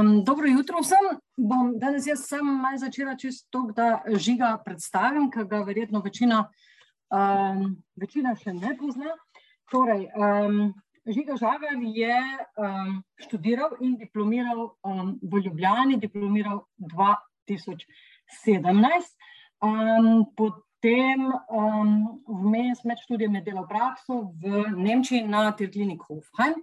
Um, dobro jutro vsem. Bom danes jaz sem malo začela čisto, da žiga predstavim, ker ga verjetno večina, um, večina še ne pozna. Torej, um, Žiga Žagar je um, študiral in diplomiral um, v Ljubljani, diplomiral 2017. Um, potem um, vmes med študijem je delal prakso v Nemčiji na Tirklinik Hofheim.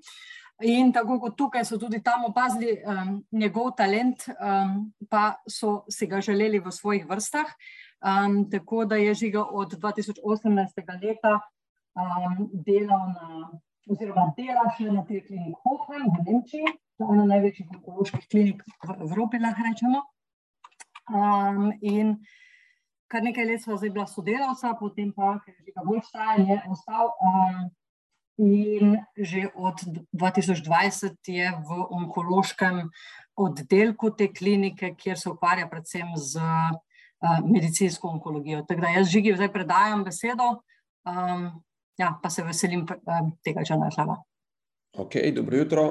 In tako kot tukaj so tudi tam opazili um, njegov talent, um, pa so si ga želeli v svojih vrstah. Um, tako da je žiga od 2018. leta um, delal na, oziroma dela še na tej kliniki Hofheim v Nemčiji, to je ena največjih onkoloških klinik v Evropi, lahko rečemo. Um, in kar nekaj let sva zdaj bila sodelavca, potem pa, ker je žiga bolj stajen, je ostal. Um, In že od 2020 je v onkološkem oddelku te klinike, kjer se ukvarja predvsem z uh, medicinsko onkologijo. Tako da jaz žigi zdaj predajam besedo, um, ja, pa se veselim um, tega, če naj šala. Ok, dobro jutro.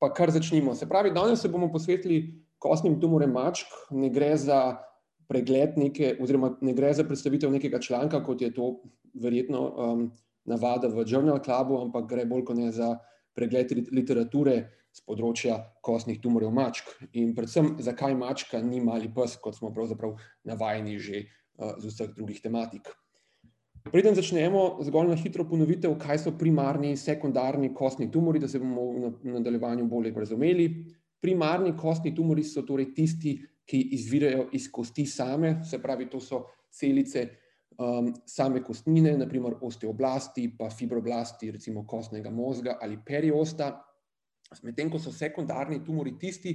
Pa kar začnimo. Se pravi, danes se bomo posvetili kostnim tumorem mačk. Ne gre za pregled neke, oziroma ne gre za predstavitev nekega članka, kot je to verjetno. Um, navada v Journal Clubu, ampak gre bolj kot ne za pregled literature z področja kostnih tumorjev mačk. In predvsem, zakaj mačka ni mali pes, kot smo pravzaprav navajeni že uh, z vseh drugih tematik. Preden začnemo, zgolj na hitro ponovitev, kaj so primarni in sekundarni kostni tumori, da se bomo v nadaljevanju bolje razumeli. Primarni kostni tumori so torej tisti, ki izvirajo iz kosti same, se pravi, to so celice, um, same kostnine, naprimer osteoblasti, pa fibroblasti, recimo kostnega možga ali periosta. Medtem ko so sekundarni tumori tisti,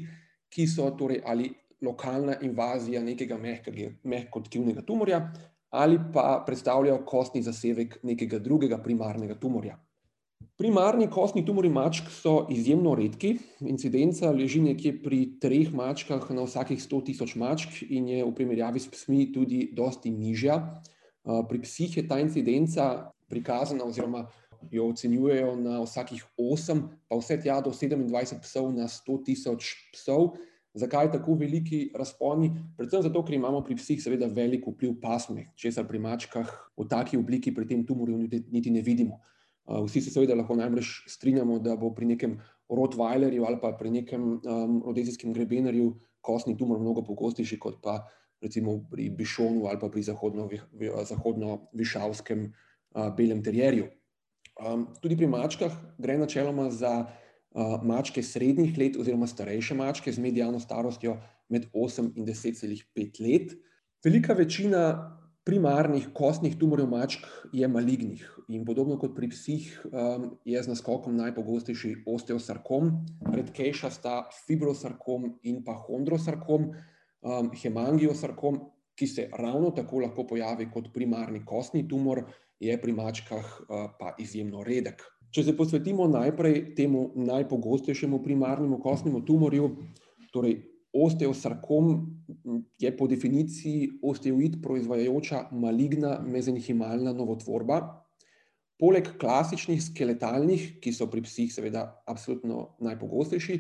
ki so torej ali lokalna invazija nekega mehkotkivnega tumorja ali pa predstavljajo kostni zasevek nekega drugega primarnega tumorja. Primarni kostni tumori mačk so izjemno redki, incidenca leži nekje pri treh mačkah na vsakih 100 tisoč mačk in je v primerjavi s psmi tudi dosti nižja. Pri psih je ta incidenca prikazana, oziroma jo ocenjujejo na vsakih 8, pa vse tja do 27 psov na 100 tisoč psov. Zakaj tako veliki razponi? Predvsem zato, ker imamo pri psih seveda velik vpliv pasme, česar pri mačkah v taki obliki pri tem tumorju niti ne vidimo. Vsi se seveda lahko najbrž strinjamo, da bo pri nekem Rottweilerju ali pa pri nekem um, rodezijskem grebenarju kostni tumor mnogo pogostejši kot pa recimo pri Bišonu ali pa pri zahodno-višavskem zahodno belem terjerju. Tudi pri mačkah gre načeloma za mačke srednjih let oziroma starejše mačke z medijano starostjo med 8 in 10,5 let. Velika večina primarnih kostnih tumorjev mačk je malignih in podobno kot pri psih je z naskokom najpogostejši osteosarkom, redkejša sta fibrosarkom in pa hondrosarkom um, hemangiosarkom, ki se ravno tako lahko pojavi kot primarni kostni tumor, je pri mačkah uh, pa izjemno redek. Če se posvetimo najprej temu najpogostejšemu primarnemu kostnemu tumorju, torej osteosarkom je po definiciji osteoid proizvajajoča maligna mezenhimalna novotvorba. Poleg klasičnih skeletalnih, ki so pri psih seveda absolutno najpogostejši,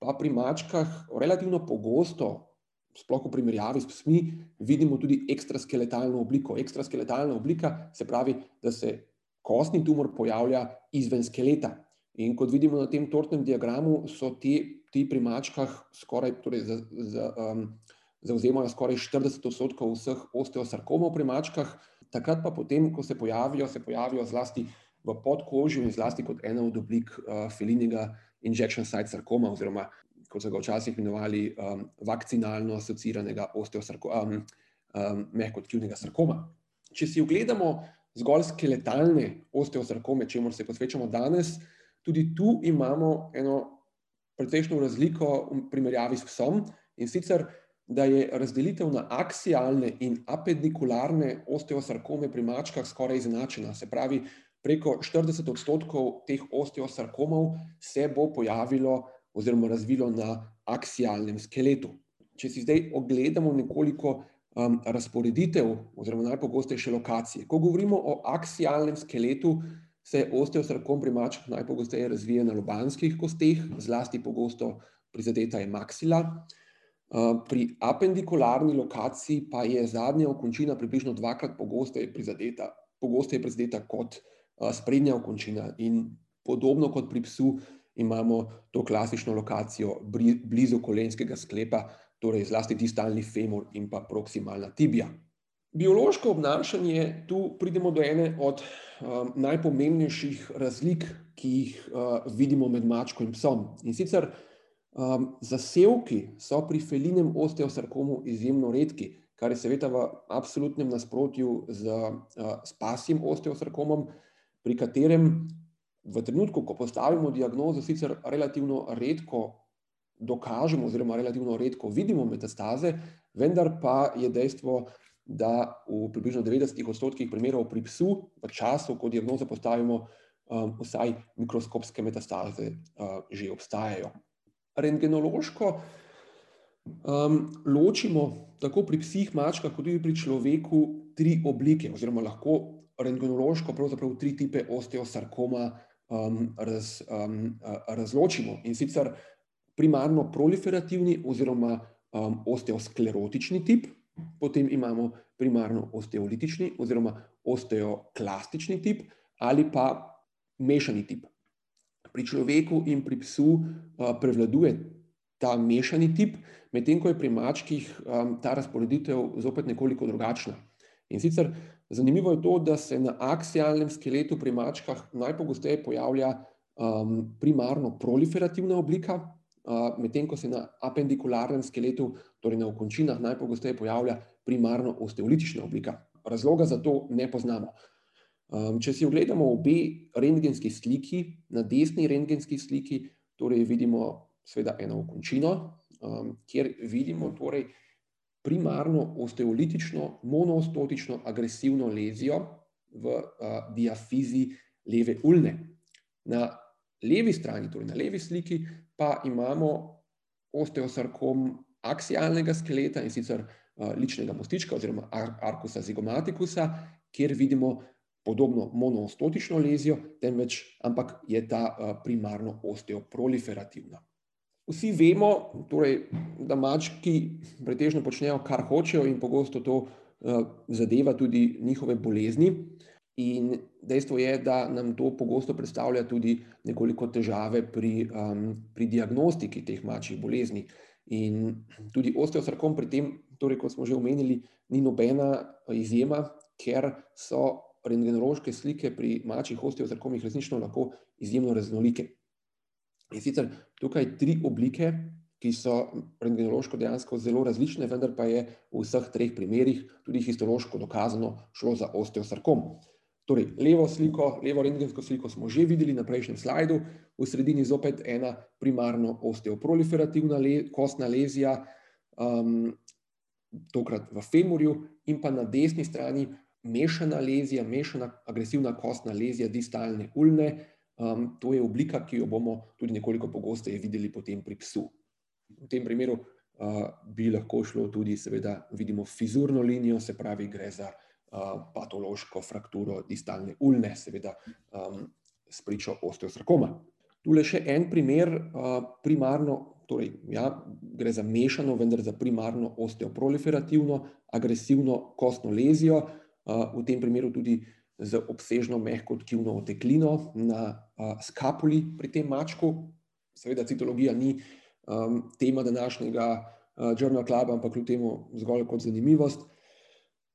pa pri mačkah relativno pogosto sploh v primerjavi s psmi, vidimo tudi ekstraskeletalno obliko. Ekstraskeletalna oblika se pravi, da se kostni tumor pojavlja izven skeleta. In kot vidimo na tem tortnem diagramu, so ti, ti pri mačkah skoraj, torej za, za, um, zauzemajo skoraj 40 odstotkov vseh osteosarkomov pri mačkah, takrat pa potem, ko se pojavijo, se pojavijo zlasti v podkožju in zlasti kot ena od oblik uh, felinjega injection site sarkoma oziroma kot so ga včasih imenovali, um, vakcinalno asociiranega osteosarkoma, um, um, mehkotkivnega sarkoma. Če si ogledamo zgolj skeletalne osteosarkome, čemu se posvečamo danes, tudi tu imamo eno precejšno razliko v primerjavi s psom in sicer, da je razdelitev na aksialne in apendikularne osteosarkome pri mačkah skoraj izenačena. Se pravi, preko 40 odstotkov teh osteosarkomov se bo pojavilo oziroma razvilo na aksialnem skeletu. Če si zdaj ogledamo nekoliko um, razporeditev oziroma najpogostejše lokacije. Ko govorimo o aksialnem skeletu, se osteosarkom pri mačkah najpogosteje razvija na lobanskih kosteh, zlasti pogosto prizadeta je maksila. Pri apendikularni lokaciji pa je zadnja okončina približno dvakrat pogosteje prizadeta, pogosteje prizadeta kot sprednja okončina in podobno kot pri psu imamo to klasično lokacijo blizu kolenskega sklepa, torej zlasti distalni femur in pa proksimalna tibija. Biološko obnašanje, tu pridemo do ene od um, najpomembnejših razlik, ki jih uh, vidimo med mačko in psom. In sicer um, zasevki so pri felinem osteosarkomu izjemno redki, kar je seveda v absolutnem nasprotju z, uh, s pasjim osteosarkomom, pri katerem v trenutku, ko postavimo diagnozo, sicer relativno redko dokažemo, oziroma relativno redko vidimo metastaze, vendar pa je dejstvo, da v približno 90 odstotkih primerov pri psu, v času, ko diagnozo postavimo, um, vsaj mikroskopske metastaze uh, že obstajajo. Rentgenološko um, ločimo tako pri psih, mačkah, kot tudi pri človeku tri oblike, oziroma lahko rentgenološko pravzaprav tri tipe osteosarkoma um, raz, um, razločimo in sicer primarno proliferativni oziroma um, osteosklerotični tip, potem imamo primarno osteolitični oziroma osteoklastični tip ali pa mešani tip. Pri človeku in pri psu uh, prevladuje ta mešani tip, medtem ko je pri mačkih um, ta razporeditev zopet nekoliko drugačna. In sicer Zanimivo je to, da se na aksialnem skeletu pri mačkah najpogosteje pojavlja um, primarno proliferativna oblika, uh, medtem ko se na apendikularnem skeletu, torej na okončinah, najpogosteje pojavlja primarno osteolitična oblika. Razloga za to ne poznamo. Um, če si ogledamo obe rentgenski sliki, na desni rentgenski sliki, torej vidimo seveda eno okončino, um, kjer vidimo torej, primarno osteolitično, monoostotično, agresivno lezijo v uh, diafizi leve ulne. Na levi strani, torej na levi sliki, pa imamo osteosarkom aksialnega skeleta in sicer uh, ličnega mostička oziroma arkusa zigomaticusa, kjer vidimo podobno monoostotično lezijo, temveč ampak je ta uh, primarno osteoproliferativna. Vsi vemo, torej, da mački pretežno počnejo, kar hočejo, in pogosto to uh, zadeva tudi njihove bolezni. In dejstvo je, da nam to pogosto predstavlja tudi nekoliko težave pri, um, pri diagnostiki teh mačjih bolezni. In tudi osteosarkom pri tem, torej, kot smo že omenili, ni nobena izjema, ker so rentgenološke slike pri mačjih osteosarkomih resnično lahko izjemno raznolike. In sicer tukaj tri oblike, ki so rentgenološko dejansko zelo različne, vendar pa je v vseh treh primerih tudi histološko dokazano šlo za osteosarkom. Torej, levo sliko, levo rentgensko sliko smo že videli na prejšnjem slajdu, v sredini zopet ena primarno osteoproliferativna kostna lezija, um, tokrat v femurju, in pa na desni strani mešana lezija, mešana agresivna kostna lezija distalne ulne, Um, to je oblika, ki jo bomo tudi nekoliko pogosteje videli potem pri psu. V tem primeru uh, bi lahko šlo tudi, seveda, vidimo fizurno linijo, se pravi, gre za uh, patološko frakturo distalne ulne, seveda, um, s pričo osteosarkoma. Tule še en primer, uh, primarno, torej, ja, gre za mešano, vendar za primarno osteoproliferativno, agresivno kostno lezijo, uh, v tem primeru tudi z obsežno mehko tkivno oteklino na uh, skapuli pri tem mačku. Seveda, citologija ni um, tema današnjega uh, Journal Cluba, ampak kljub temu zgolj kot zanimivost.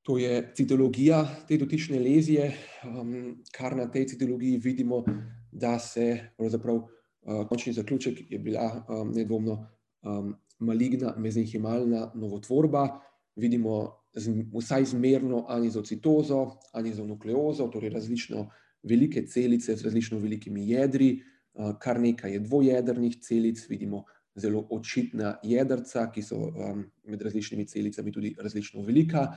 To je citologija te dotične lezije, um, kar na tej citologiji vidimo, da se pravzaprav uh, končni zaključek je bila um, nedvomno um, maligna mezenhimalna novotvorba. Vidimo z, vsaj zmerno anizocitozo, anizonukleozo, torej različno velike celice z različno velikimi jedri, kar nekaj je dvojedrnih celic, vidimo zelo očitna jedrca, ki so med različnimi celicami tudi različno velika,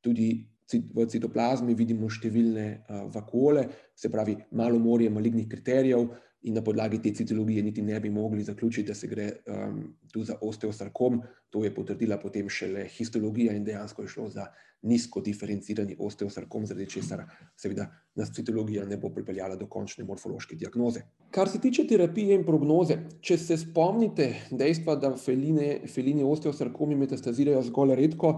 tudi v citoplazmi vidimo številne vakole, se pravi malo morje malignih kriterijev, in na podlagi te citologije niti ne bi mogli zaključiti, da se gre um, tu za osteosarkom. To je potrdila potem šele histologija in dejansko je šlo za nizko diferencirani osteosarkom, zaradi česar seveda nas citologija ne bo pripeljala do končne morfološke diagnoze. Kar se tiče terapije in prognoze, če se spomnite dejstva, da feline, felini osteosarkomi metastazirajo zgolj redko,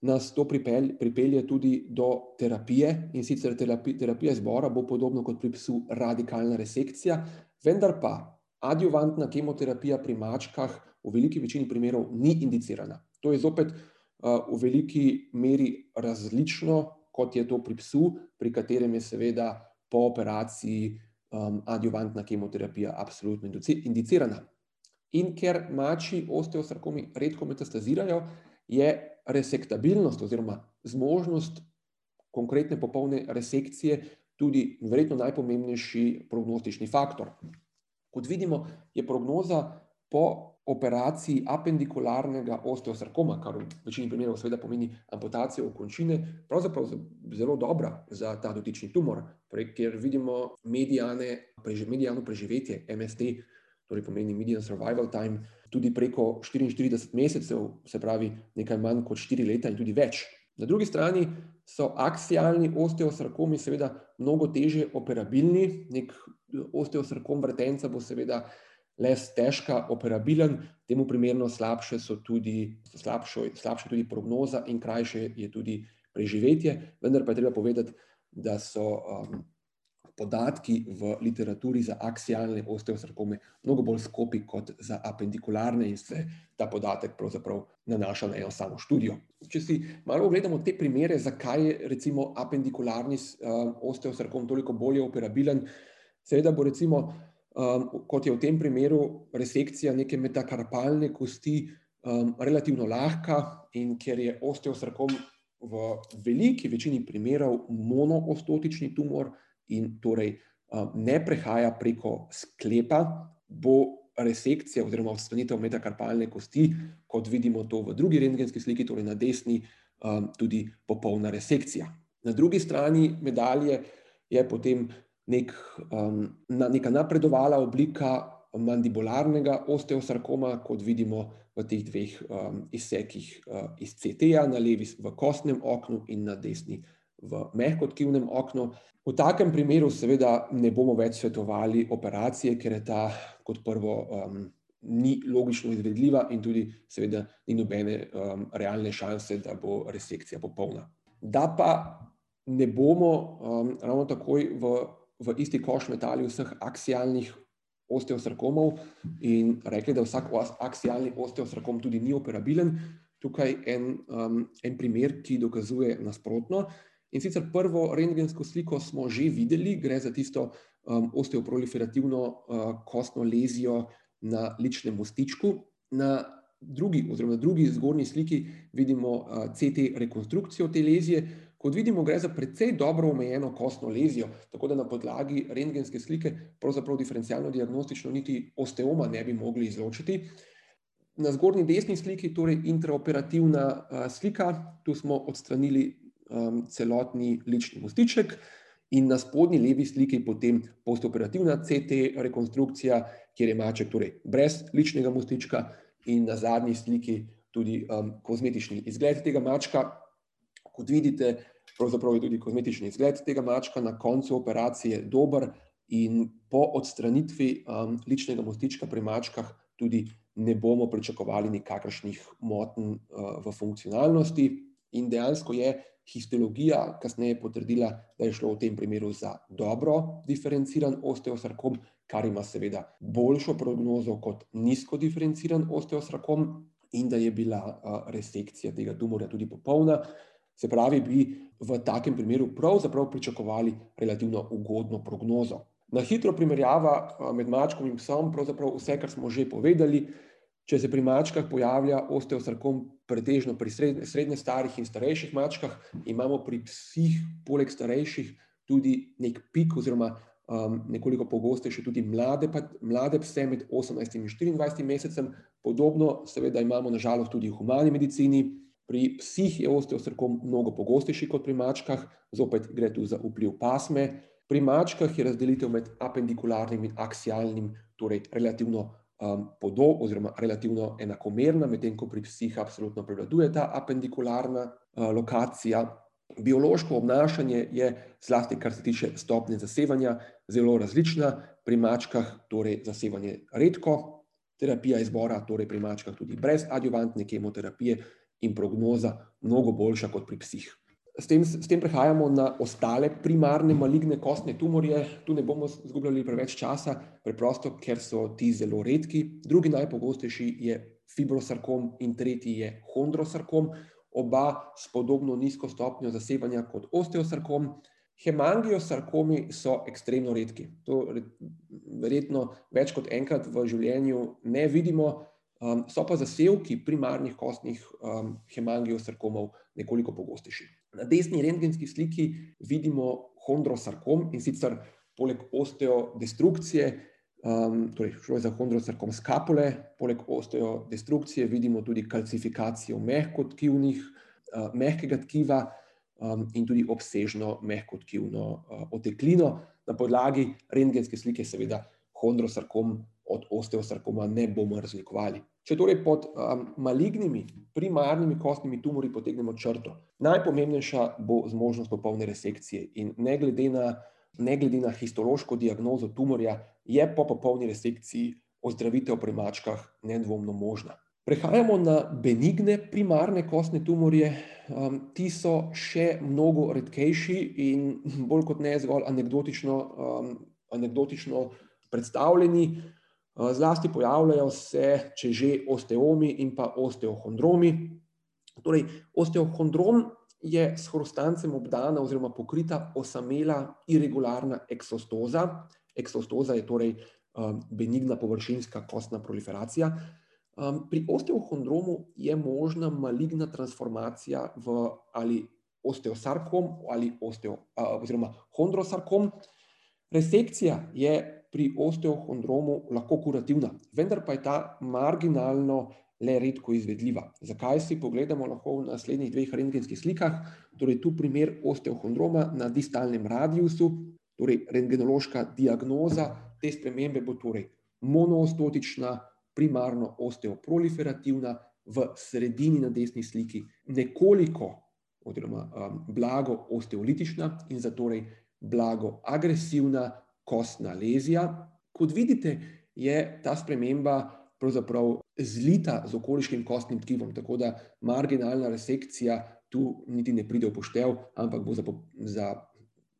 nas to pripelje, pripelje tudi do terapije in sicer terapi, terapija zbora bo podobno kot pri psu radikalna resekcija, vendar pa adjuvantna kemoterapija pri mačkah v veliki večini primerov ni indicirana. To je zopet uh, v veliki meri različno, kot je to pri psu, pri katerem je seveda po operaciji um, adjuvantna kemoterapija absolutno indicirana. In ker mači osteosarkomi redko metastazirajo, je resektabilnost oziroma zmožnost konkretne popolne resekcije tudi verjetno najpomembnejši prognostični faktor. Kot vidimo, je prognoza po operaciji apendikularnega osteosarkoma, kar v večini primerov seveda pomeni amputacijo končine, pravzaprav zelo dobra za ta dotični tumor, ker vidimo medijane, medijano preživetje, MST, torej pomeni median survival time, tudi preko 44 mesecev, se pravi nekaj manj kot 4 leta in tudi več. Na drugi strani so aksialni osteosarkomi seveda mnogo teže operabilni, nek osteosarkom vretenca bo seveda le težka operabilen, temu primerno slabše so tudi, slabšo, slabše tudi prognoza in krajše je tudi preživetje, vendar pa je treba povedati, da so um, podatki v literaturi za aksialne osteosarkome mnogo bolj skopi kot za apendikularne in se ta podatek pravzaprav nanaša na eno samo študijo. Če si malo ogledamo te primere, zakaj je recimo apendikularni uh, osteosarkom toliko bolje operabilen, seveda bo recimo, um, kot je v tem primeru, resekcija neke metakarpalne kosti um, relativno lahka in ker je osteosarkom v veliki večini primerov monoostotični tumor, in torej ne prehaja preko sklepa, bo resekcija oziroma odstranitev metakarpalne kosti, kot vidimo to v drugi rentgenski sliki, torej na desni, tudi popolna resekcija. Na drugi strani medalje je potem nek, neka napredovala oblika mandibularnega osteosarkoma, kot vidimo v teh dveh izsekih iz CT-ja, na levi v kostnem oknu in na desni v mehkotkivnem oknu. V takem primeru seveda ne bomo več svetovali operacije, ker je ta kot prvo um, ni logično izvedljiva in tudi seveda ni nobene um, realne šanse, da bo resekcija popolna. Da pa ne bomo um, ravno takoj v, v isti koš metali vseh aksialnih osteosarkomov in rekli, da vsak aksialni osteosarkom tudi ni operabilen, tukaj en, um, en primer, ki dokazuje nasprotno. In sicer prvo rentgensko sliko smo že videli, gre za tisto um, osteoproliferativno uh, kostno lezijo na ličnem mostičku. Na drugi, oziroma na drugi zgornji sliki vidimo uh, CT rekonstrukcijo te lezije. Kot vidimo, gre za precej dobro omejeno kostno lezijo, tako da na podlagi rentgenske slike pravzaprav diferencialno diagnostično niti osteoma ne bi mogli izločiti. Na zgornji desni sliki, torej intraoperativna uh, slika, tu smo odstranili um, celotni lični mostiček, in na spodnji levi sliki potem postoperativna CT rekonstrukcija, kjer je maček torej brez ličnega mostička, in na zadnji sliki tudi um, kozmetični izgled tega mačka. Kot vidite, pravzaprav je tudi kozmetični izgled tega mačka na koncu operacije dober, in po odstranitvi um, ličnega mostička pri mačkah tudi ne bomo pričakovali nikakršnih motenj uh, v funkcionalnosti, in dejansko je histologija kasneje potrdila, da je šlo v tem primeru za dobro diferenciran osteosarkom, kar ima seveda boljšo prognozo kot nizko diferenciran osteosarkom in da je bila resekcija tega tumorja tudi popolna. Se pravi, bi v takem primeru pravzaprav pričakovali relativno ugodno prognozo. Na hitro primerjava med mačkom in psom, pravzaprav vse, kar smo že povedali, Če se pri mačkah pojavlja osteosarkom pretežno pri srednje, srednje starih in starejših mačkah, imamo pri psih, poleg starejših, tudi nek pik, oziroma um, nekoliko pogostejše tudi mlade, pa, mlade pse med 18 in 24 mesecem. Podobno, seveda, imamo nažalost tudi v humani medicini. Pri psih je osteosarkom mnogo pogostejši kot pri mačkah, zopet gre tu za vpliv pasme. Pri mačkah je razdelitev med apendikularnim in aksialnim, torej relativno um, podobna, oziroma relativno enakomerna, medtem ko pri psih absolutno prevladuje ta apendikularna uh, lokacija. Biološko obnašanje je, zlasti kar se tiče stopnje zasevanja, zelo različna. Pri mačkah torej zasevanje redko, terapija izbora, torej pri mačkah tudi brez adjuvantne kemoterapije in prognoza mnogo boljša kot pri psih. S tem, s tem prehajamo na ostale primarne maligne kostne tumorje. Tu ne bomo izgubljali preveč časa, preprosto, ker so ti zelo redki. Drugi najpogostejši je fibrosarkom in tretji je chondrosarkom, oba s podobno nizko stopnjo zasebanja kot osteosarkom. Hemangiosarkomi so ekstremno redki. To verjetno več kot enkrat v življenju ne vidimo, um, so pa zasevki primarnih kostnih um, hemangiosarkomov nekoliko pogostejši. Na desni rentgenski sliki vidimo chondrosarkom in sicer poleg osteodestrukcije, um, torej šlo je za chondrosarkom skapule, poleg osteodestrukcije vidimo tudi kalcifikacijo mehkotkivnih, uh, mehkega tkiva um, in tudi obsežno mehkotkivno uh, oteklino. Na podlagi rentgenske slike seveda chondrosarkom od osteosarkoma ne bomo razlikovali. Če torej pod um, malignimi, primarnimi kostnimi tumori potegnemo črto, najpomembnejša bo zmožnost popolne resekcije. In ne glede na, ne glede na histološko diagnozo tumorja, je po popolni resekciji ozdravitev pri mačkah nedvomno možna. Prehajamo na benigne primarne kostne tumorje. Um, ti so še mnogo redkejši in bolj kot ne zgolj anekdotično, um, anekdotično predstavljeni. Zlasti pojavljajo se, če že osteomi in pa osteohondromi. Torej, osteohondrom je s hrustancem obdana oziroma pokrita osamela irregularna eksostoza. Eksostoza je torej benigna površinska kostna proliferacija. Pri osteohondromu je možna maligna transformacija v ali osteosarkom ali osteo, oziroma hondrosarkom. Resekcija je pri osteohondromu lahko kurativna, vendar pa je ta marginalno le redko izvedljiva. Zakaj si pogledamo lahko v naslednjih dveh rentgenskih slikah? Torej, tu primer osteohondroma na distalnem radiusu, torej rentgenološka diagnoza te spremembe bo torej monoostotična, primarno osteoproliferativna, v sredini na desni sliki nekoliko oziroma um, blago osteolitična in zatorej blago agresivna, kostna lezija. Kot vidite, je ta sprememba pravzaprav zlita z okoliškim kostnim tkivom, tako da marginalna resekcija tu niti ne pride v poštev, ampak bo za, za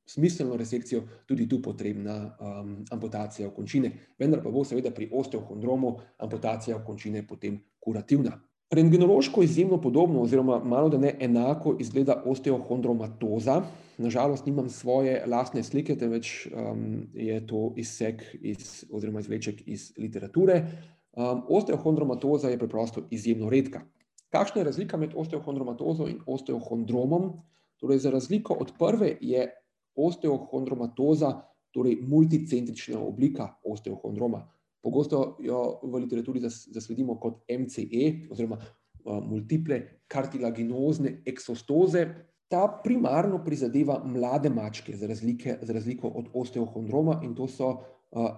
smiselno resekcijo tudi tu potrebna um, amputacija končine. Vendar pa bo seveda pri osteohondromu amputacija končine potem kurativna. Rentgenološko izjemno podobno, oziroma malo da ne enako, izgleda osteohondromatoza. Nažalost, nimam svoje lastne slike, temveč um, je to izsek iz, oziroma izvleček iz literature. Um, osteohondromatoza je preprosto izjemno redka. Kakšna je razlika med osteohondromatozo in osteohondromom? Torej, za razliko od prve je osteohondromatoza torej multicentrična oblika osteohondroma. Pogosto jo v literaturi zasledimo kot MCE, oziroma multiple kartilaginozne eksostoze. Ta primarno prizadeva mlade mačke, za, razlike, za razliko od osteohondroma, in to so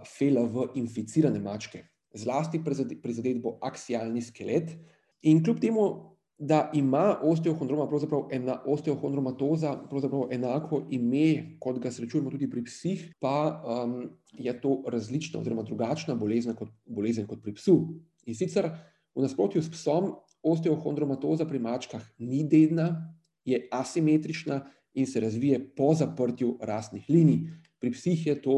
FLV inficirane mačke. Zlasti prizadet bo aksialni skelet. In kljub temu, da ima osteohondroma, pravzaprav ena osteohondromatoza, pravzaprav enako ime, kot ga srečujemo tudi pri psih, pa um, je to različna oziroma drugačna bolezen kot, bolezen kot pri psu. In sicer v nasprotju s psom, osteohondromatoza pri mačkah ni dedna, je asimetrična in se razvije po zaprtju rasnih linij. Pri psih je to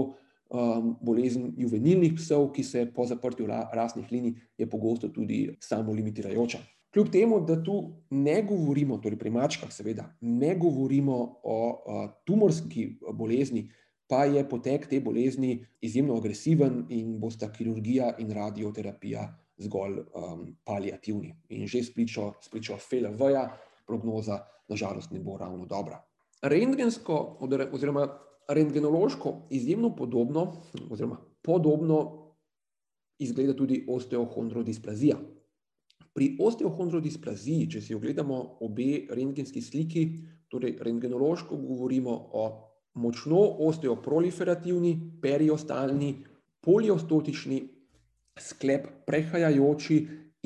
um, bolezen juvenilnih psov, ki se po zaprtju rasnih linij je pogosto tudi samo limitirajoča. Kljub temu, da tu ne govorimo, torej pri mačkah, seveda, ne govorimo o, o tumorski bolezni, pa je potek te bolezni izjemno agresiven in bosta kirurgija in radioterapija zgolj um, paliativni. In že spričo, spričo FLV-ja, prognoza nažalost ne bo ravno dobra. Rentgensko, oziroma rentgenološko, izjemno podobno, oziroma podobno izgleda tudi osteohondrodisplazija. Pri osteohondrodisplaziji, če si ogledamo obe rentgenski sliki, torej rentgenološko govorimo o močno osteoproliferativni, periostalni, poliostotični, sklep prehajajoči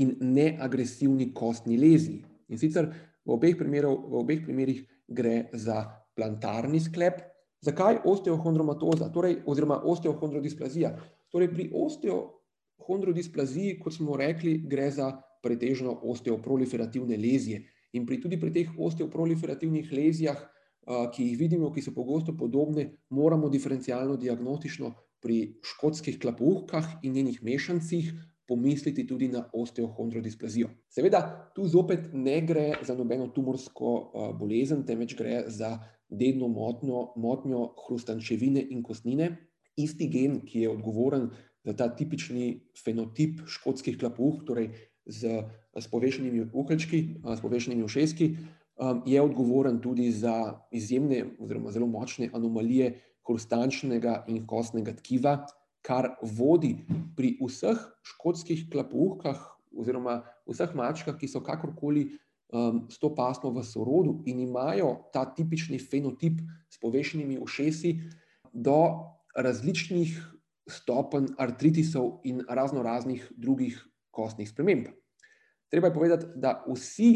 in neagresivni kostni leziji. In sicer v obeh, primerov, v obeh primerih gre za plantarni sklep. Zakaj osteohondromatoza, torej, oziroma osteohondrodisplazija? Torej, pri osteohondrodisplaziji, kot smo rekli, gre za pretežno osteoproliferativne lezije. In pri, tudi pri teh osteoproliferativnih lezijah, ki jih vidimo, ki so pogosto podobne, moramo diferencialno diagnostično pri škotskih klapouhkah in njenih mešancih pomisliti tudi na osteohondrodisplazijo. Seveda, tu zopet ne gre za nobeno tumorsko bolezen, temveč gre za dedno motnjo, motnjo hrustančevine in kostnine. Isti gen, ki je odgovoren za ta tipični fenotip škotskih klapouh, torej z, s povešenimi uheljčki, s povešenimi ušeski, je odgovoren tudi za izjemne oziroma zelo močne anomalije hrustančnega in kostnega tkiva, kar vodi pri vseh škotskih klapouhkah oziroma vseh mačkah, ki so kakorkoli s to pasmo v sorodu in imajo ta tipični fenotip s povešenimi ušesi, do različnih stopenj artritisov in raznoraznih drugih kostnih sprememb. Treba je povedati, da vsi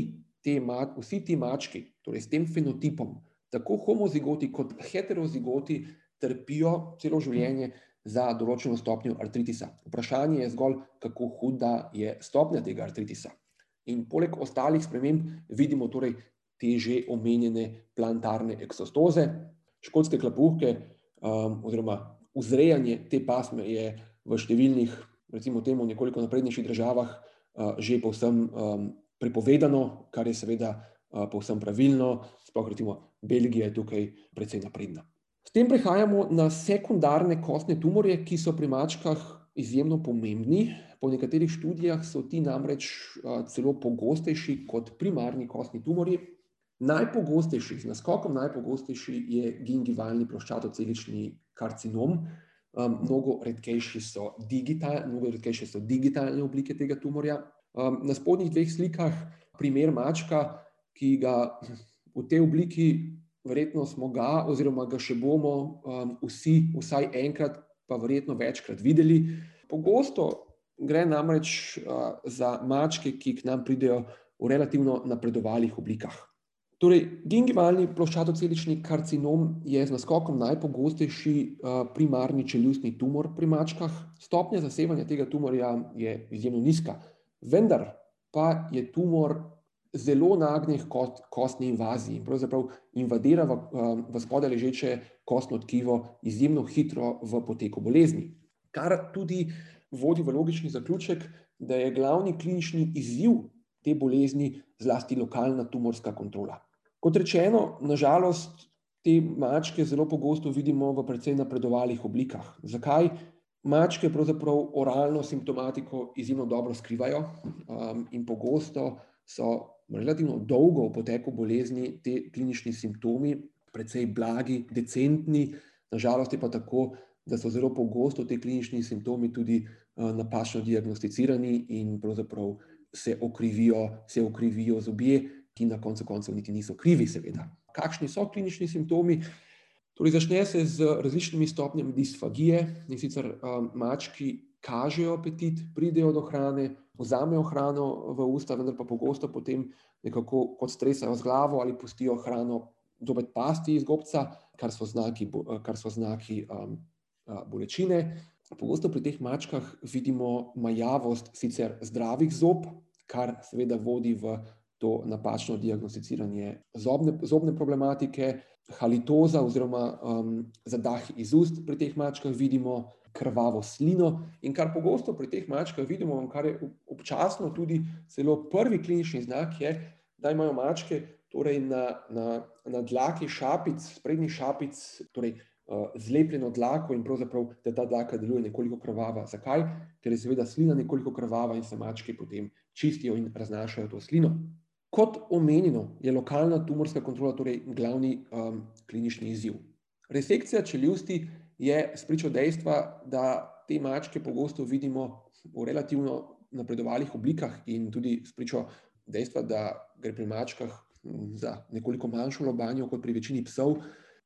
te vsi ti mački, torej s tem fenotipom, tako homozigoti kot heterozigoti, trpijo celo življenje za določeno stopnjo artritisa. Vprašanje je zgolj, kako huda je stopnja tega artritisa. In poleg ostalih sprememb vidimo torej te že omenjene plantarne eksostoze, škotske klapouhke, oziroma vzrejanje te pasme je v številnih, recimo temu nekoliko naprednejših državah, že povsem prepovedano, kar je seveda povsem pravilno, sploh recimo Belgija je tukaj precej napredna. S tem prehajamo na sekundarne kostne tumorje, ki so pri mačkah izjemno pomembni. Po nekaterih študijah so ti namreč celo pogostejši kot primarni kostni tumorji. Najpogostejši, z naskokom najpogostejši je gingivalni ploščatocelični karcinom, mnogo redkejši so mnogo redkejše so digitalne oblike tega tumorja. na spodnjih dveh slikah primer mačka, ki ga v tej obliki, verjetno smo ga oziroma ga še bomo, vsi vsaj enkrat, pa verjetno večkrat videli. Pogosto gre namreč, za mačke, ki k nam pridejo v relativno napredovalih oblikah. Torej gingivalni ploščatocelični karcinom je z naskokom najpogostejši, primarni čeljustni tumor pri mačkah. Stopnja zasevanja tega tumorja je izjemno nizka. Vendar pa je tumor zelo nagnjen h kostni invaziji, pravzaprav invadira v, v spodaj ležeče kostno tkivo izjemno hitro v poteku bolezni. Kar tudi vodi v logični zaključek, da je glavni klinični izziv te bolezni zlasti lokalna tumorska kontrola. Kot rečeno, na žalost te mačke zelo pogosto vidimo v precej napredovalih oblikah. Zakaj? Mačke pravzaprav oralno simptomatiko izjemno dobro skrivajo, in pogosto so relativno dolgo v poteku bolezni ti klinični simptomi precej blagi, decentni, na žalost je pa tako, da so zelo pogosto ti klinični simptomi tudi, napačno diagnosticirani in pravzaprav se okrivijo, se ukrivijo zobje, ki na koncu koncev niti niso krivi, seveda. Kakšni so klinični simptomi? Torej začne se z različnimi stopnjami disfagije, in sicer, mački kažejo apetit, pridejo do hrane, vzamejo hrano v usta, vendar pa pogosto potem nekako kot stresajo z glavo ali pustijo hrano zopet pasti iz gobca, kar so znaki, kar so znaki, bolečine. Pogosto pri teh mačkah vidimo majavost sicer zdravih zob, kar seveda vodi v to napačno diagnosticiranje zobne, zobne problematike, halitoza oziroma, zadah iz ust pri teh mačkah vidimo, krvavo slino, in kar pogosto pri teh mačkah vidimo, kar je občasno tudi celo prvi klinični znak, je, da imajo mačke torej na, na, na dlaki šapic, sprednjih šapic, torej, zlepljeno dlako in pravzaprav, da ta dlaka deluje nekoliko krvava. Zakaj? Ker je seveda slina nekoliko krvava in se mačke potem čistijo in raznašajo to slino. Kot omenjeno, je lokalna tumorska kontrola torej glavni, klinični izziv. Resekcija čeljusti je spričo dejstva, da te mačke pogosto vidimo v relativno napredovalih oblikah in tudi spričo dejstva, da gre pri mačkah za nekoliko manjšo lobanjo kot pri večini psov,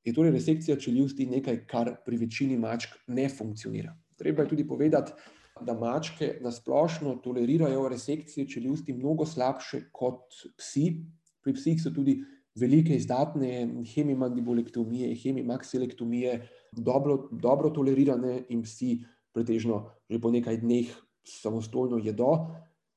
je torej resekcija čeljusti nekaj, kar pri večini mačk ne funkcionira. Treba je tudi povedati, da mačke nasplošno tolerirajo resekcije čeljusti mnogo slabše kot psi. Pri psih so tudi velike izdatne hemimandibolektomije, hemimaksilektomije dobro, dobro tolerirane in psi pretežno že po nekaj dneh samostojno jedo.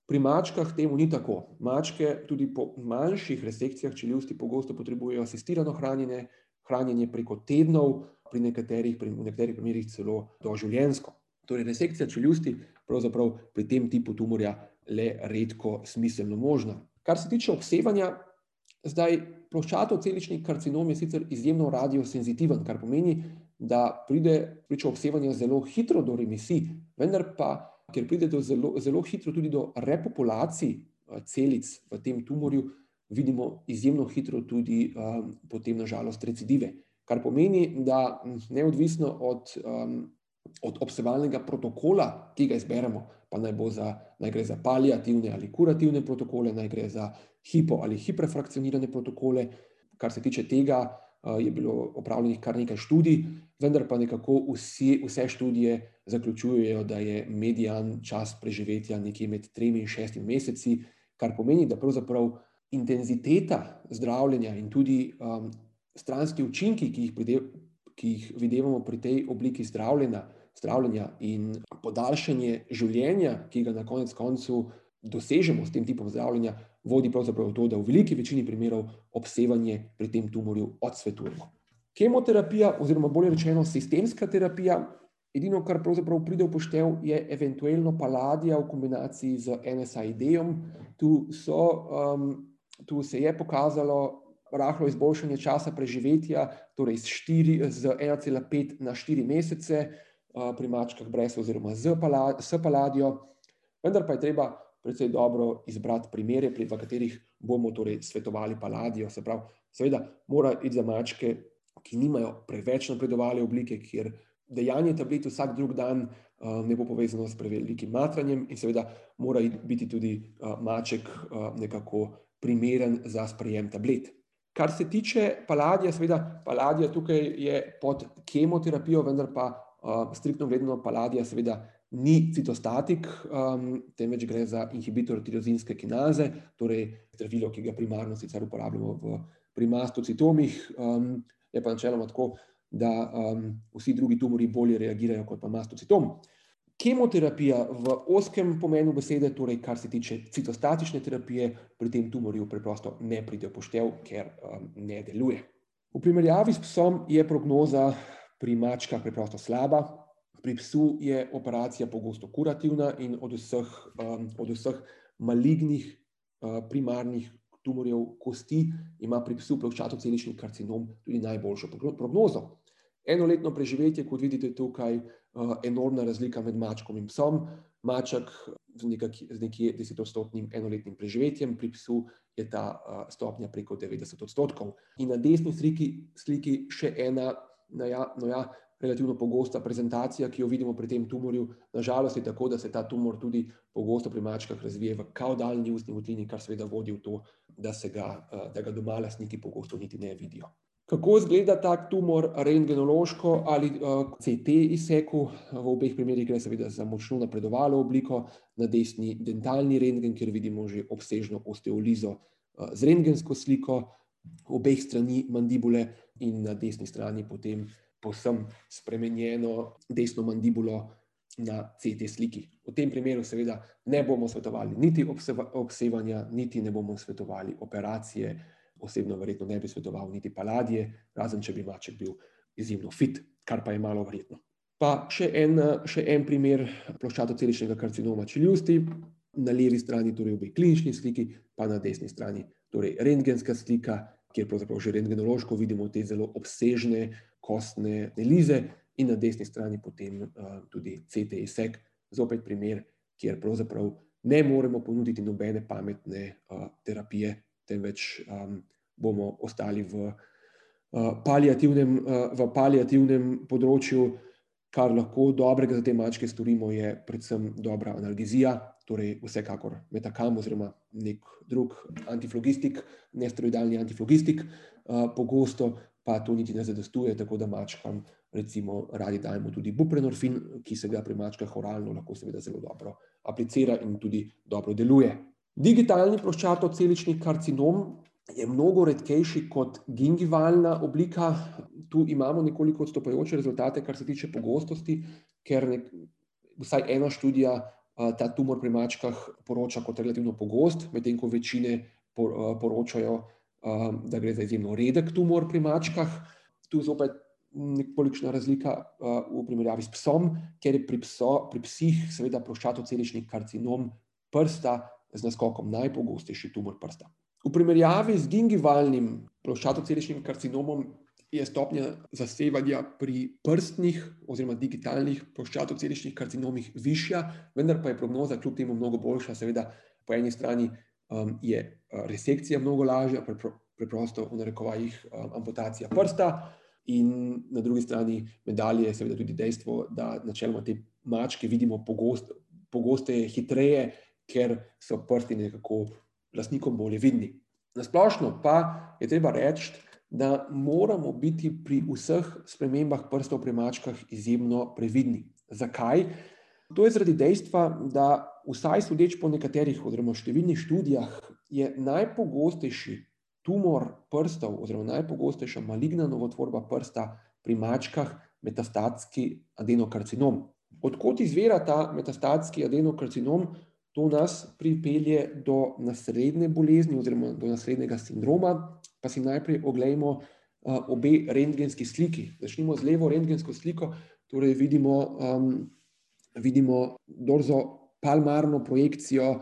Pri mačkah temu ni tako. Mačke tudi po manjših resekcijah čeljusti pogosto potrebujejo asistirano hranjenje, hranjenje preko tednov, pri nekaterih, pri nekaterih primerih celo doživljenjsko. Torej, resekcija čeljusti pri tem tipu tumorja le redko smiselno možna. Kar se tiče obsevanja, zdaj ploščatocelični karcinom je sicer izjemno radiosenzitiven, kar pomeni, da pride pričo obsevanja zelo hitro do remisij, vendar pa, ker pride do zelo, zelo hitro tudi do repopulacij celic v tem tumorju, vidimo izjemno hitro tudi um, potem nažalost recidive. Kar pomeni, da neodvisno od, um, od obsevalnega protokola, ki ga izberemo, pa naj, za, naj gre za paliativne ali kurativne protokole, naj gre za hipo ali hiperfrakcionirane protokole, kar se tiče tega, je bilo opravljenih kar nekaj študij, vendar pa nekako vsi, vse študije zaključujejo, da je median čas preživetja nekje med tremi in šestimi meseci, kar pomeni, da pravzaprav intenziteta zdravljenja in tudi um, stranski učinki, ki jih, pride, ki jih vidimo pri tej obliki zdravljenja, zdravljenja in podaljšanje življenja, ki ga na konec koncu dosežemo s tem tipom zdravljenja, vodi pravzaprav v to, da v veliki večini primerov obsevanje pri tem tumorju odsvetujemo. Kemoterapija, oziroma bolje rečeno sistemska terapija, edino, kar pravzaprav pride v poštev, je eventualno paladija v kombinaciji z NSAID-om. Tu, um, tu se je pokazalo rahlo izboljšanje časa preživetja, torej z, z 1,5 na 4 mesece uh, pri mačkah brez oziroma z, pala, s paladijo, vendar pa je treba predvsej dobro izbrati primere, v katerih bomo torej svetovali paladijo. Se pravi, seveda, mora iti za mačke, ki nimajo preveč napredovale oblike, kjer dejanje tablet vsak drug dan uh, ne bo povezano s prevelikim matranjem, in seveda mora biti tudi uh, maček nekako primeren za sprejem tablet. Kar se tiče paladija, seveda, paladija tukaj je pod kemoterapijo, vendar pa uh, striktno gledano paladija, seveda ni citostatik, um, temveč gre za inhibitor tirozinske kinaze, torej zdravilo, ki ga primarno sicer uporabljamo v, pri mastocitomih, um, je pa načeloma tako, da um, vsi drugi tumori bolje reagirajo kot pa mastocitom. Kemoterapija v oskem pomenu besede, torej kar se tiče citostatične terapije, pri tem tumorju preprosto ne pride poštev, ker um, ne deluje. V primerjavi s psom je prognoza pri mačkah preprosto slaba, Pri psu je operacija pogosto kurativna in od vseh, um, od vseh malignih uh, primarnih tumorjev kosti ima pri psu ploščatocelični karcinom tudi najboljšo prognozo. Enoletno preživetje, kot vidite tukaj, enormna razlika med mačkom in psom. Maček z, nekak, z nekje desetodstotnim enoletnim preživetjem, pri psu je ta uh, stopnja preko 90 odstotkov. In na desni sliki, sliki še ena, no ja, no ja, relativno pogosta prezentacija, ki jo vidimo pri tem tumorju. Nažalost je tako, da se ta tumor tudi pogosto pri mačkah razvije v kaudalni ustni votlini, kar seveda vodi v to, da, ga, eh, da ga doma lastniki pogosto niti ne vidijo. Kako izgleda tak tumor rentgenološko ali uh, CT izseku? V obeh primerih gre seveda za močno napredovalo obliko, na desni dentalni rentgen, kjer vidimo že obsežno osteolizo uh, z rentgensko sliko, obeh strani mandibule in na desni strani potem povsem spremenjeno desno mandibulo na CT sliki. V tem primeru, seveda, ne bomo svetovali niti obsevanja, niti ne bomo svetovali operacije. Osebno, verjetno, ne bi svetoval niti paladije, razen če bi maček bil izjemno fit, kar pa je malo verjetno. Pa še en, še en primer ploščatoceličnega karcinoma čeljusti, na levi strani, torej obe klinični sliki, pa na desni strani, torej rentgenska slika, kjer pravzaprav že rentgenološko vidimo te zelo obsežne kostne lize, in na desni strani potem uh, tudi CT izsek, zopet primer, kjer pravzaprav ne moremo ponuditi nobene pametne uh, terapije, temveč um, bomo ostali v, uh, paliativnem, uh, v paliativnem področju, kar lahko dobrega za te mačke storimo, je predvsem dobra analgezija, torej vsekakor metakam oziroma nek drug antiflogistik, nesteroidalni antiflogistik, pogosto pa to niti ne zadostuje, tako da mačkam recimo radi dajemo tudi buprenorfin, ki se ga pri mačkah oralno lahko seveda zelo dobro aplicira in tudi dobro deluje. Digitalni ploščatocelični karcinom je mnogo redkejši kot gingivalna oblika. Tu imamo nekoliko odstopajoče rezultate, kar se tiče pogostosti, ker nek, vsaj ena študija ta tumor pri mačkah poroča kot relativno pogost, medtem ko večine poročajo, da gre za izjemno redek tumor pri mačkah. Tu zopet nekolikšna razlika v primerjavi s psom, ker je pri, pso, pri psih seveda ploščatocelični karcinom prsta z naskokom najpogostejši tumor prsta. V primerjavi z gingivalnim ploščatoceličnim karcinomom je stopnja zasevanja pri prstnih oziroma digitalnih ploščatoceličnih karcinomih višja, vendar pa je prognoza kljub temu mnogo boljša. Seveda, po eni strani um, je resekcija mnogo lažja, preprosto v narekovajih um, amputacija prsta, in na drugi strani medalje je seveda tudi dejstvo, da načeloma te mačke vidimo pogost, pogosteje, hitreje, ker so prsti nekako lastnikom bolje vidni. Na splošno pa je treba reči, da moramo biti pri vseh spremembah prstov pri mačkah izjemno previdni. Zakaj? To je zaradi dejstva, da vsaj sodeč po nekaterih oziroma številnih študijah je najpogostejši tumor prstov oziroma najpogostejša maligna novotvorba prsta pri mačkah metastatski adenokarcinom. Odkot izvira ta metastatski adenokarcinom? To nas pripelje do naslednje bolezni oziroma do naslednjega sindroma. Pa si najprej oglejmo obe rentgenski sliki. Začnimo z levo rentgensko sliko, torej vidimo, um, vidimo dorzopalmarno projekcijo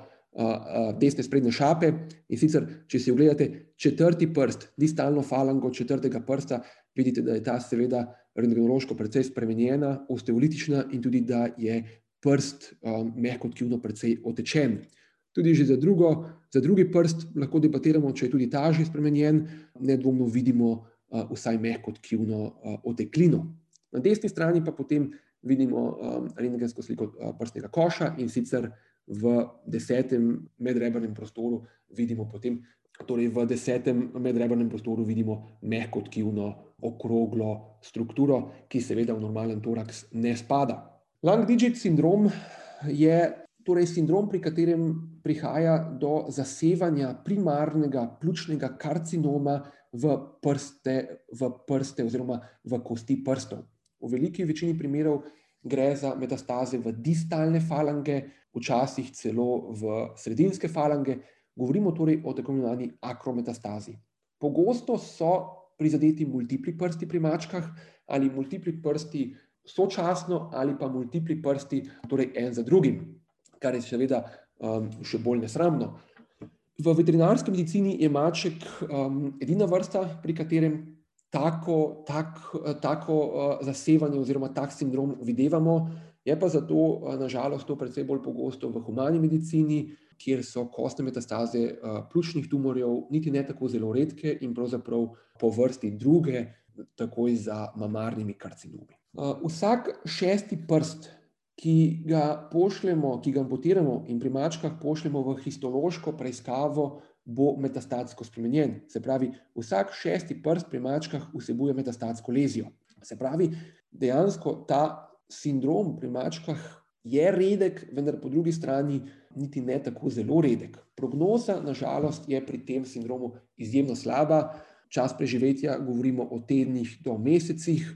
desne sprednje šape. In sicer, če si ogledate četrti prst, distalno falango četrtega prsta, vidite, da je ta seveda rentgenološko precej spremenjena, osteolitična in tudi, da je prst um, mehko tkivno precej otečen. Tudi že za, drugo, za drugi prst lahko debatiramo, če je tudi ta že spremenjen, nedvomno vidimo uh, vsaj mehko tkivno uh, oteklino. Na desni strani pa potem vidimo um, rentgensko sliko uh, prstnega koša in sicer v desetem medrebrnem prostoru vidimo potem, torej v desetem medrebrnem prostoru vidimo mehko tkivno okroglo strukturo, ki seveda v normalen toraks ne spada. Lang-digit sindrom je torej sindrom, pri katerem prihaja do zasevanja primarnega pljučnega karcinoma v prste, v prste oziroma v kosti prstov. V veliki večini primerov gre za metastaze v distalne falange, včasih celo v sredinske falange. Govorimo torej o tako imenovani akrometastazi. Pogosto so prizadeti multipli prsti pri mačkah ali multipli prsti sočasno ali pa multipli prsti, torej en za drugim, kar je seveda um, še bolj nesramno. V veterinarski medicini je maček um, edina vrsta, pri katerem tako, tak, tako uh, zasevanje oziroma tak sindrom videvamo, je pa zato uh, nažalost to precej bolj pogosto v humani medicini, kjer so kostne metastaze uh, pljučnih tumorjev niti ne tako zelo redke in pravzaprav po vrsti druge, takoj za mamarnimi karcinomi. Uh, vsak šesti prst, ki ga pošljemo, ki ga amputiramo in pri mačkah pošljemo v histološko preiskavo, bo metastatsko spremenjen. Se pravi, vsak šesti prst pri mačkah vsebuje metastatsko lezijo. Se pravi, dejansko ta sindrom pri mačkah je redek, vendar po drugi strani niti ne tako zelo redek. Prognoza, nažalost, je pri tem sindromu izjemno slaba. Čas preživetja govorimo o tednih do mesecih.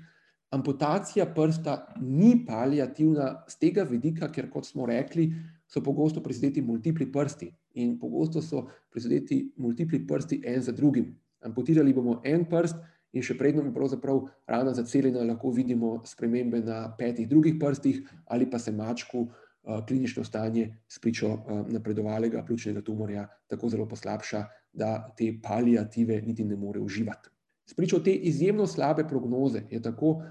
Amputacija prsta ni palijativna z tega vidika, ker, kot smo rekli, so pogosto prizadeti multipli prsti in pogosto so prizadeti multipli prsti en za drugim. Amputirali bomo en prst in še predno bi pravzaprav rana zaceljena, lahko vidimo spremembe na petih drugih prstih ali pa se mačku uh, klinično stanje spričo uh, napredovalega pljučnega tumorja tako zelo poslabša, da te palijative niti ne more uživati. Spričo te izjemno slabe prognoze je tako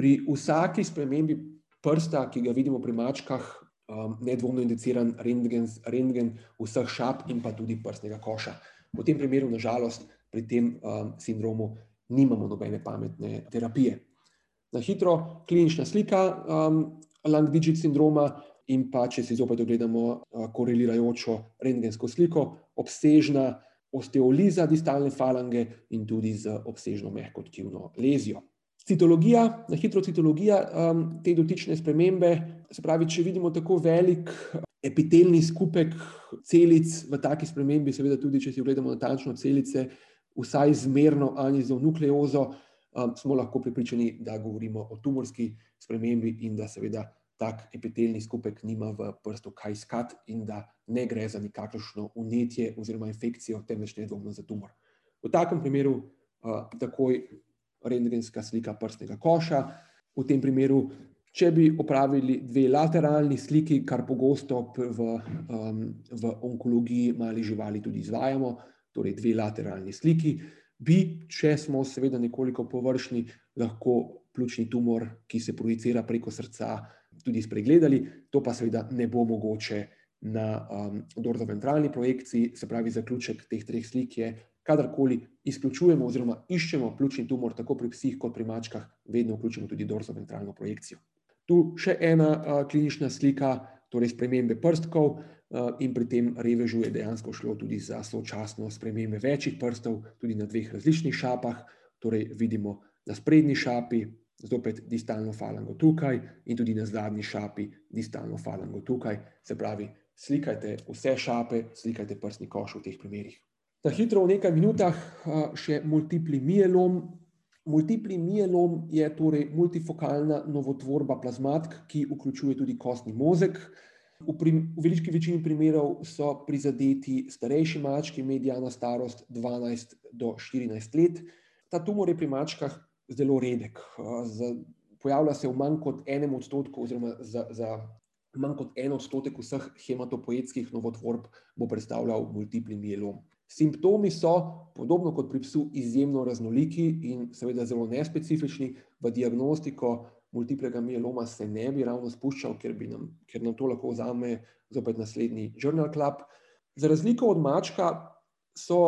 pri vsaki spremembi prsta, ki ga vidimo pri mačkah, um, nedvomno indiciran rentgen, rentgen vseh šap in pa tudi prstnega koša. V tem primeru, nažalost, pri tem um, sindromu nimamo nobene pametne terapije. Na hitro, klinična slika um, Lang-Digit sindroma in pa, če si zopet ogledamo uh, korelirajočo rentgensko sliko, obsežna osteoliza distalne falange in tudi z obsežno mehko tkivno lezijo. Citologija, na hitro citologija um, te dotične spremembe, se pravi, če vidimo tako velik epitelni skupek celic v taki spremembi, seveda tudi, če si ogledamo natančno celice, vsaj zmerno anizonukleozo, um, smo lahko pripričani, da govorimo o tumorski spremembi in da seveda tak epitelni skupek nima v prstu kaj iskat in da ne gre za nikakršno unetje oziroma infekcijo, temveč nedvomno za tumor. V takem primeru uh, takoj rentgenska slika prstnega koša, v tem primeru Če bi opravili dve lateralni sliki, kar pogosto v, um, v onkologiji malih živali tudi izvajamo, torej dve lateralni sliki, bi, če smo seveda nekoliko površni, lahko pljučni tumor, ki se projicira preko srca, tudi spregledali. To pa seveda ne bo mogoče na um, dorzoventralni projekciji, se pravi, zaključek teh treh slik je, kadarkoli izključujemo oziroma iščemo pljučni tumor, tako pri psih kot pri mačkah, vedno vključimo tudi dorzoventralno projekcijo. Tu še ena uh, klinična slika, torej spremembe prstkov, uh, in pri tem revežu je dejansko šlo tudi za sočasno spremembe večjih prstov, tudi na dveh različnih šapah. Torej, vidimo na sprednji šapi, zopet distalno falango tukaj, in tudi na zadnji šapi, distalno falango tukaj. Se pravi, slikajte vse šape, slikajte prstni koš v teh primerih. Na hitro, v nekaj minutah, še multipli mielom, Multipli mielom je torej multifokalna novotvorba plazmatk, ki vključuje tudi kostni mozek. V, prim, v veliki večini primerov so prizadeti starejši mački, medijana starost 12 do 14 let. Ta tumor je pri mačkah zelo redek. Z, pojavlja se v manj kot enem odstotku, oziroma za, za manj kot en odstotek vseh hematopoetskih novotvorb bo predstavljal multipli mielom. Simptomi so, podobno kot pri psu, izjemno raznoliki in seveda zelo nespecifični. V diagnostiko multiplega mieloma se ne bi ravno spuščal, ker, nam, ker nam to lahko vzame zopet naslednji Journal Club. Za razliko od mačka so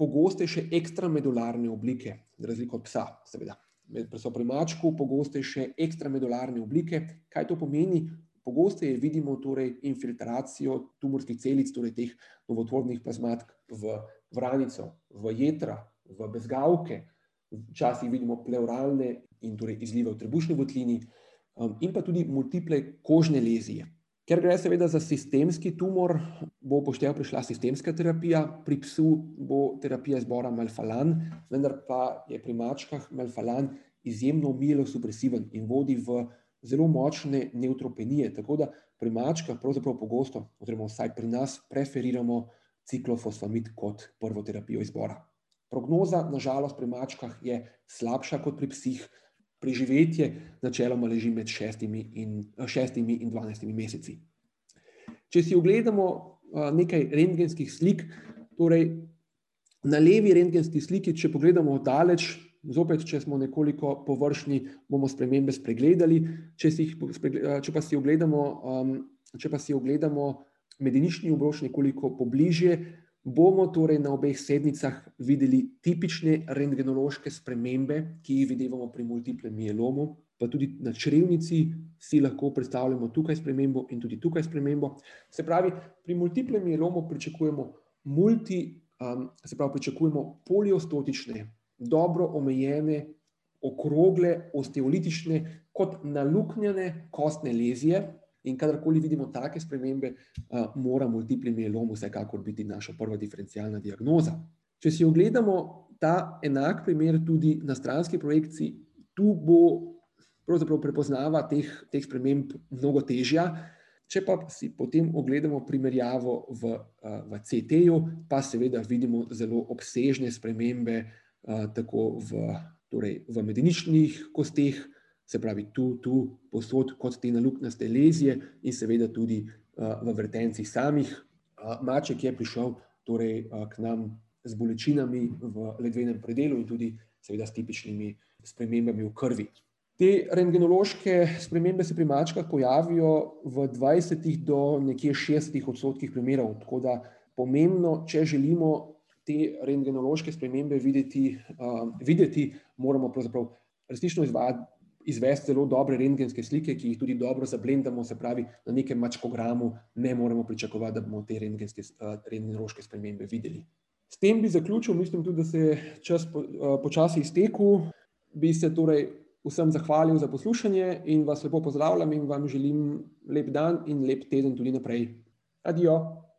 pogostejše ekstramedularne oblike, za razliko od psa, seveda. Pri mačku pogostejše ekstramedularne oblike. Kaj to pomeni? Pogosteje vidimo torej infiltracijo tumorskih celic, torej teh novotvornih plazmatk v vranico, v jedra, v bezgavke, včasih vidimo pleuralne in torej izlive v trebušni votlini, um, in pa tudi multiple kožne lezije. Ker gre seveda za sistemski tumor, bo upošteva prišla sistemska terapija, pri psu bo terapija zbora melfalan, vendar pa je pri mačkah melfalan izjemno mielosupresiven in vodi v zelo močne neutropenije, tako da pri mačkah pravzaprav pogosto, oziroma vsaj pri nas, preferiramo ciklofosfamid kot prvo terapijo izbora. Prognoza, nažalost, pri mačkah je slabša kot pri psih, preživetje načeloma leži med šestimi in, šestimi in dvanajstimi meseci. Če si ogledamo nekaj rentgenskih slik, torej na levi rentgenski sliki, če pogledamo daleč, Zopet, če smo nekoliko površni, bomo spremembe spregledali. Če, jih, če, pa, si ogledamo, um, če pa si ogledamo medenični obroč nekoliko pobližje, bomo torej na obeh sednicah videli tipične rentgenološke spremembe, ki jih vidimo pri multiplem mielomu, pa tudi na črevnici si lahko predstavljamo tukaj spremembo in tudi tukaj spremembo. Se pravi, pri multiplem mielomu pričakujemo multi, um, se pravi, pričakujemo poliostotične dobro omejene, okrogle, osteolitične, kot naluknjene kostne lezije. In kadarkoli vidimo take spremembe, uh, mora multipli mielom vsekakor biti naša prva diferencialna diagnoza. Če si ogledamo ta enak primer tudi na stranski projekciji, tu bo prepoznava teh, teh sprememb mnogo težja. Če pa si potem ogledamo primerjavo v, v CT-ju, pa seveda vidimo zelo obsežne spremembe tako v, torej v medeničnih kosteh, se pravi tu, tu, posod kot te naluknaste lezije in seveda tudi v vrtencih samih. Maček je prišel torej k nam z bolečinami v ledvenem predelu in tudi seveda s tipičnimi spremembami v krvi. Te rentgenološke spremembe se pri mačkah pojavijo v 20 do nekje 60 odstotkih primerov, tako da pomembno, če želimo te rentgenološke spremembe videti, uh, videti moramo resnično izvesti zelo dobre rentgenske slike, ki jih tudi dobro zablendamo, se pravi, na nekem mačkogramu ne moremo pričakovati, da bomo te rentgenološke spremembe videli. S tem bi zaključil, mislim tudi, da se je čas počasi iztekel. Bi se torej vsem zahvalil za poslušanje in vas lepo pozdravljam in vam želim lep dan in lep teden tudi naprej. Adijo!